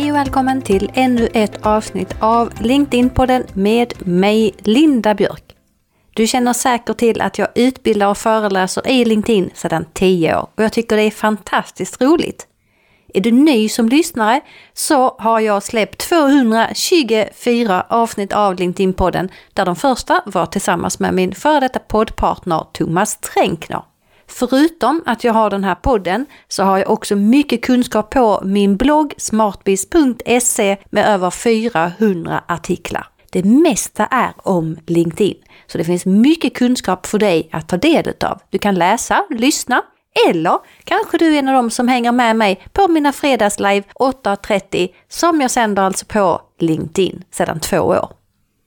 Hej och välkommen till ännu ett avsnitt av LinkedIn-podden med mig, Linda Björk. Du känner säkert till att jag utbildar och föreläser i LinkedIn sedan 10 år och jag tycker det är fantastiskt roligt. Är du ny som lyssnare så har jag släppt 224 avsnitt av LinkedIn-podden där de första var tillsammans med min före detta poddpartner Thomas Tränkner. Förutom att jag har den här podden så har jag också mycket kunskap på min blogg smartbiz.se med över 400 artiklar. Det mesta är om LinkedIn, så det finns mycket kunskap för dig att ta del av. Du kan läsa, lyssna eller kanske du är en av dem som hänger med mig på mina fredagslive 8.30 som jag sänder alltså på LinkedIn sedan två år.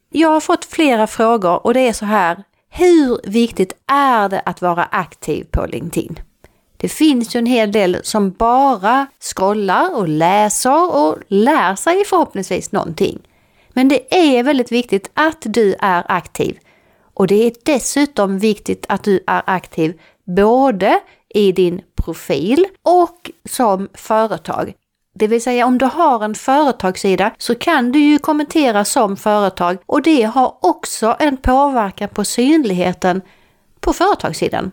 Jag har fått flera frågor och det är så här. Hur viktigt är det att vara aktiv på LinkedIn? Det finns ju en hel del som bara scrollar och läser och lär sig förhoppningsvis någonting. Men det är väldigt viktigt att du är aktiv. Och det är dessutom viktigt att du är aktiv både i din profil och som företag. Det vill säga om du har en företagssida så kan du ju kommentera som företag och det har också en påverkan på synligheten på företagssidan.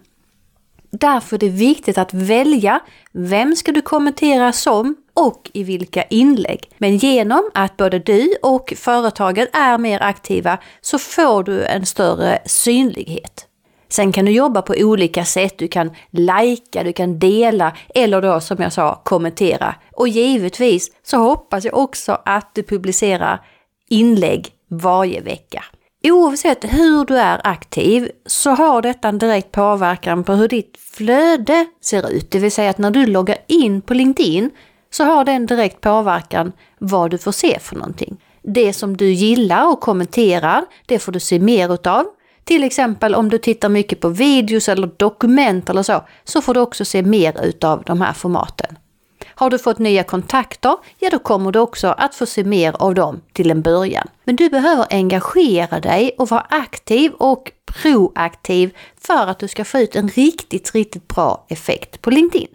Därför är det viktigt att välja vem ska du kommentera som och i vilka inlägg. Men genom att både du och företaget är mer aktiva så får du en större synlighet. Sen kan du jobba på olika sätt. Du kan lajka, du kan dela eller då som jag sa kommentera. Och givetvis så hoppas jag också att du publicerar inlägg varje vecka. Oavsett hur du är aktiv så har detta en direkt påverkan på hur ditt flöde ser ut. Det vill säga att när du loggar in på LinkedIn så har det en direkt påverkan vad du får se för någonting. Det som du gillar och kommenterar, det får du se mer utav. Till exempel om du tittar mycket på videos eller dokument eller så, så får du också se mer utav de här formaten. Har du fått nya kontakter, ja då kommer du också att få se mer av dem till en början. Men du behöver engagera dig och vara aktiv och proaktiv för att du ska få ut en riktigt, riktigt bra effekt på LinkedIn.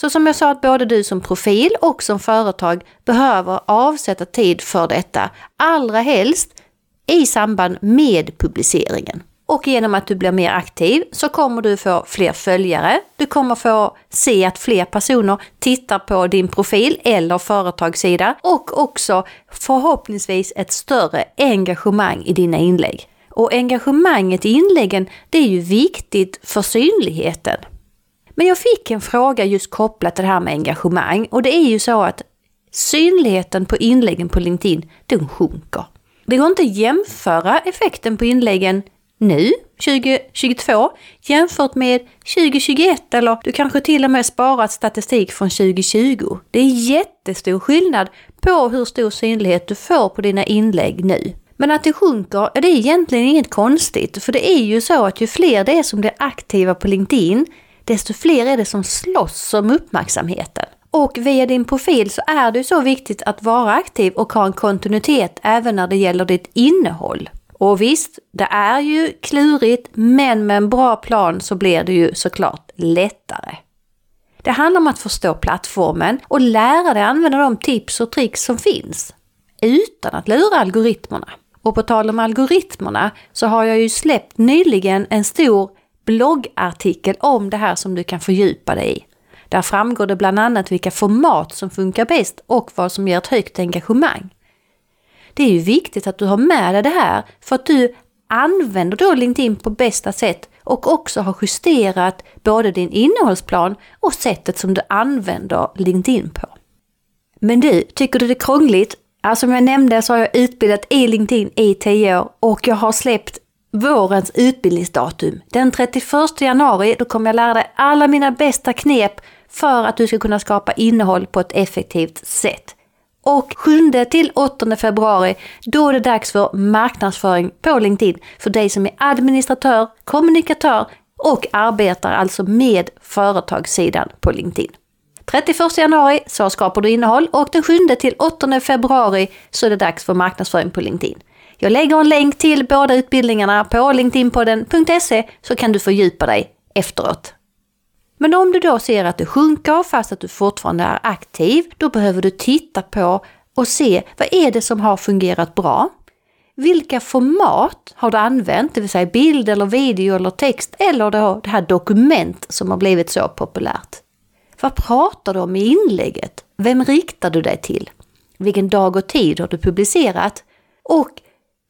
Så som jag sa att både du som profil och som företag behöver avsätta tid för detta, allra helst i samband med publiceringen. Och genom att du blir mer aktiv så kommer du få fler följare. Du kommer få se att fler personer tittar på din profil eller företagssida och också förhoppningsvis ett större engagemang i dina inlägg. Och engagemanget i inläggen, det är ju viktigt för synligheten. Men jag fick en fråga just kopplat till det här med engagemang och det är ju så att synligheten på inläggen på LinkedIn, den sjunker. Det går inte att jämföra effekten på inläggen nu, 2022, jämfört med 2021 eller du kanske till och med sparat statistik från 2020. Det är jättestor skillnad på hur stor synlighet du får på dina inlägg nu. Men att det sjunker, det är egentligen inget konstigt, för det är ju så att ju fler det är som blir aktiva på LinkedIn, desto fler är det som slåss om uppmärksamheten. Och via din profil så är det så viktigt att vara aktiv och ha en kontinuitet även när det gäller ditt innehåll. Och visst, det är ju klurigt, men med en bra plan så blir det ju såklart lättare. Det handlar om att förstå plattformen och lära dig använda de tips och tricks som finns. Utan att lura algoritmerna. Och på tal om algoritmerna så har jag ju släppt nyligen en stor bloggartikel om det här som du kan fördjupa dig i. Där framgår det bland annat vilka format som funkar bäst och vad som ger ett högt engagemang. Det är ju viktigt att du har med dig det här för att du använder då LinkedIn på bästa sätt och också har justerat både din innehållsplan och sättet som du använder LinkedIn på. Men du, tycker du det är krångligt? Alltså som jag nämnde så har jag utbildat i LinkedIn i 10 år och jag har släppt vårens utbildningsdatum. Den 31 januari då kommer jag lära dig alla mina bästa knep för att du ska kunna skapa innehåll på ett effektivt sätt. Och 7 till 8 februari, då är det dags för marknadsföring på LinkedIn för dig som är administratör, kommunikatör och arbetar alltså med företagssidan på LinkedIn. 31 januari så skapar du innehåll och den 7 till 8 februari så är det dags för marknadsföring på LinkedIn. Jag lägger en länk till båda utbildningarna på linkedinpodden.se så kan du fördjupa dig efteråt. Men om du då ser att det sjunker fast att du fortfarande är aktiv, då behöver du titta på och se vad är det som har fungerat bra? Vilka format har du använt, det vill säga bild eller video eller text eller då det här dokument som har blivit så populärt? Vad pratar du om i inlägget? Vem riktar du dig till? Vilken dag och tid har du publicerat? Och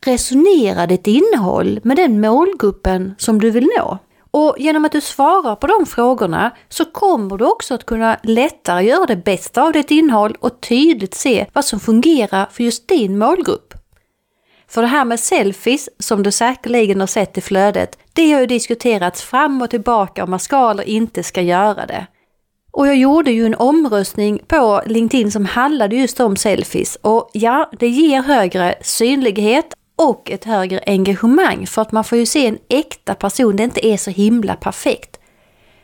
resonera ditt innehåll med den målgruppen som du vill nå. Och genom att du svarar på de frågorna så kommer du också att kunna lättare göra det bästa av ditt innehåll och tydligt se vad som fungerar för just din målgrupp. För det här med selfies, som du säkerligen har sett i flödet, det har ju diskuterats fram och tillbaka om man ska eller inte ska göra det. Och jag gjorde ju en omröstning på LinkedIn som handlade just om selfies och ja, det ger högre synlighet och ett högre engagemang för att man får ju se en äkta person, det inte är så himla perfekt.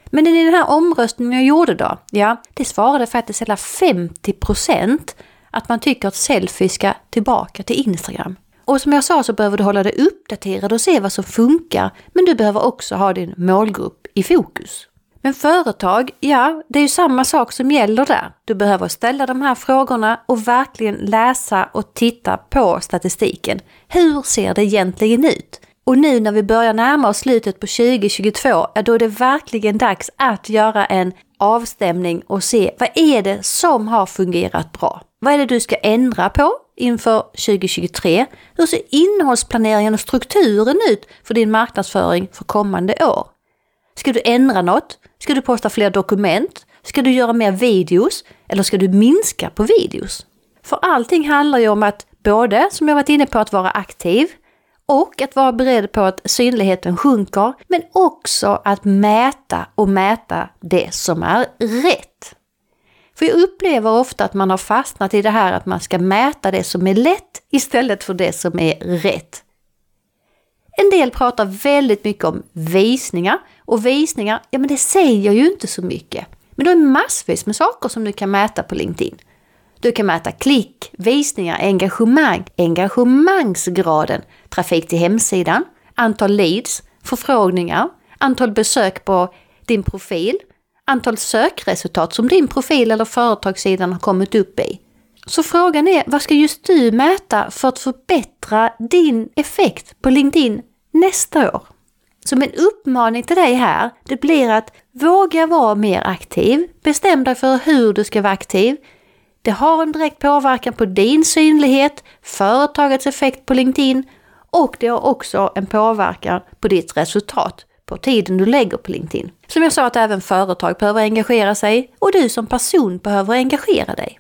Men i den här omröstningen jag gjorde då, ja, det svarade faktiskt hela 50% att man tycker att selfies ska tillbaka till Instagram. Och som jag sa så behöver du hålla dig uppdaterad och se vad som funkar, men du behöver också ha din målgrupp i fokus. Men företag, ja, det är ju samma sak som gäller där. Du behöver ställa de här frågorna och verkligen läsa och titta på statistiken. Hur ser det egentligen ut? Och nu när vi börjar närma oss slutet på 2022, ja, då är det verkligen dags att göra en avstämning och se vad är det som har fungerat bra? Vad är det du ska ändra på inför 2023? Hur ser innehållsplaneringen och strukturen ut för din marknadsföring för kommande år? Ska du ändra något? Ska du posta fler dokument? Ska du göra mer videos? Eller ska du minska på videos? För allting handlar ju om att både, som jag varit inne på, att vara aktiv och att vara beredd på att synligheten sjunker, men också att mäta och mäta det som är rätt. För jag upplever ofta att man har fastnat i det här att man ska mäta det som är lätt istället för det som är rätt. En del pratar väldigt mycket om visningar och visningar, ja men det säger ju inte så mycket. Men det är massvis med saker som du kan mäta på LinkedIn. Du kan mäta klick, visningar, engagemang, engagemangsgraden, trafik till hemsidan, antal leads, förfrågningar, antal besök på din profil, antal sökresultat som din profil eller företagssidan har kommit upp i. Så frågan är, vad ska just du mäta för att förbättra din effekt på LinkedIn nästa år? Så min uppmaning till dig här, det blir att våga vara mer aktiv. Bestäm dig för hur du ska vara aktiv. Det har en direkt påverkan på din synlighet, företagets effekt på LinkedIn och det har också en påverkan på ditt resultat på tiden du lägger på LinkedIn. Som jag sa att även företag behöver engagera sig och du som person behöver engagera dig.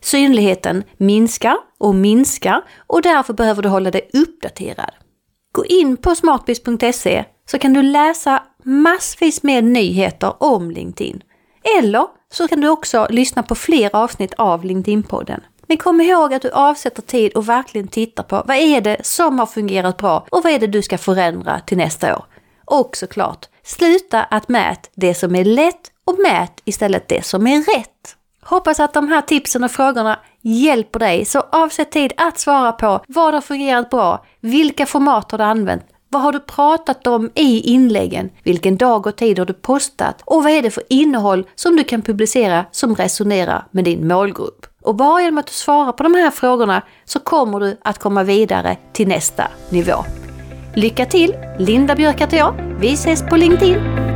Synligheten minskar och minskar och därför behöver du hålla dig uppdaterad. Gå in på smartbiz.se så kan du läsa massvis med nyheter om LinkedIn. Eller så kan du också lyssna på fler avsnitt av LinkedIn-podden. Men kom ihåg att du avsätter tid och verkligen tittar på vad är det som har fungerat bra och vad är det du ska förändra till nästa år. Och såklart, sluta att mät det som är lätt och mät istället det som är rätt. Hoppas att de här tipsen och frågorna hjälper dig, så avsätt tid att svara på vad har fungerat bra, vilka format har du använt, vad har du pratat om i inläggen? Vilken dag och tid har du postat? Och vad är det för innehåll som du kan publicera som resonerar med din målgrupp? Och bara genom att du svarar på de här frågorna så kommer du att komma vidare till nästa nivå. Lycka till! Linda Björk heter jag. Vi ses på LinkedIn!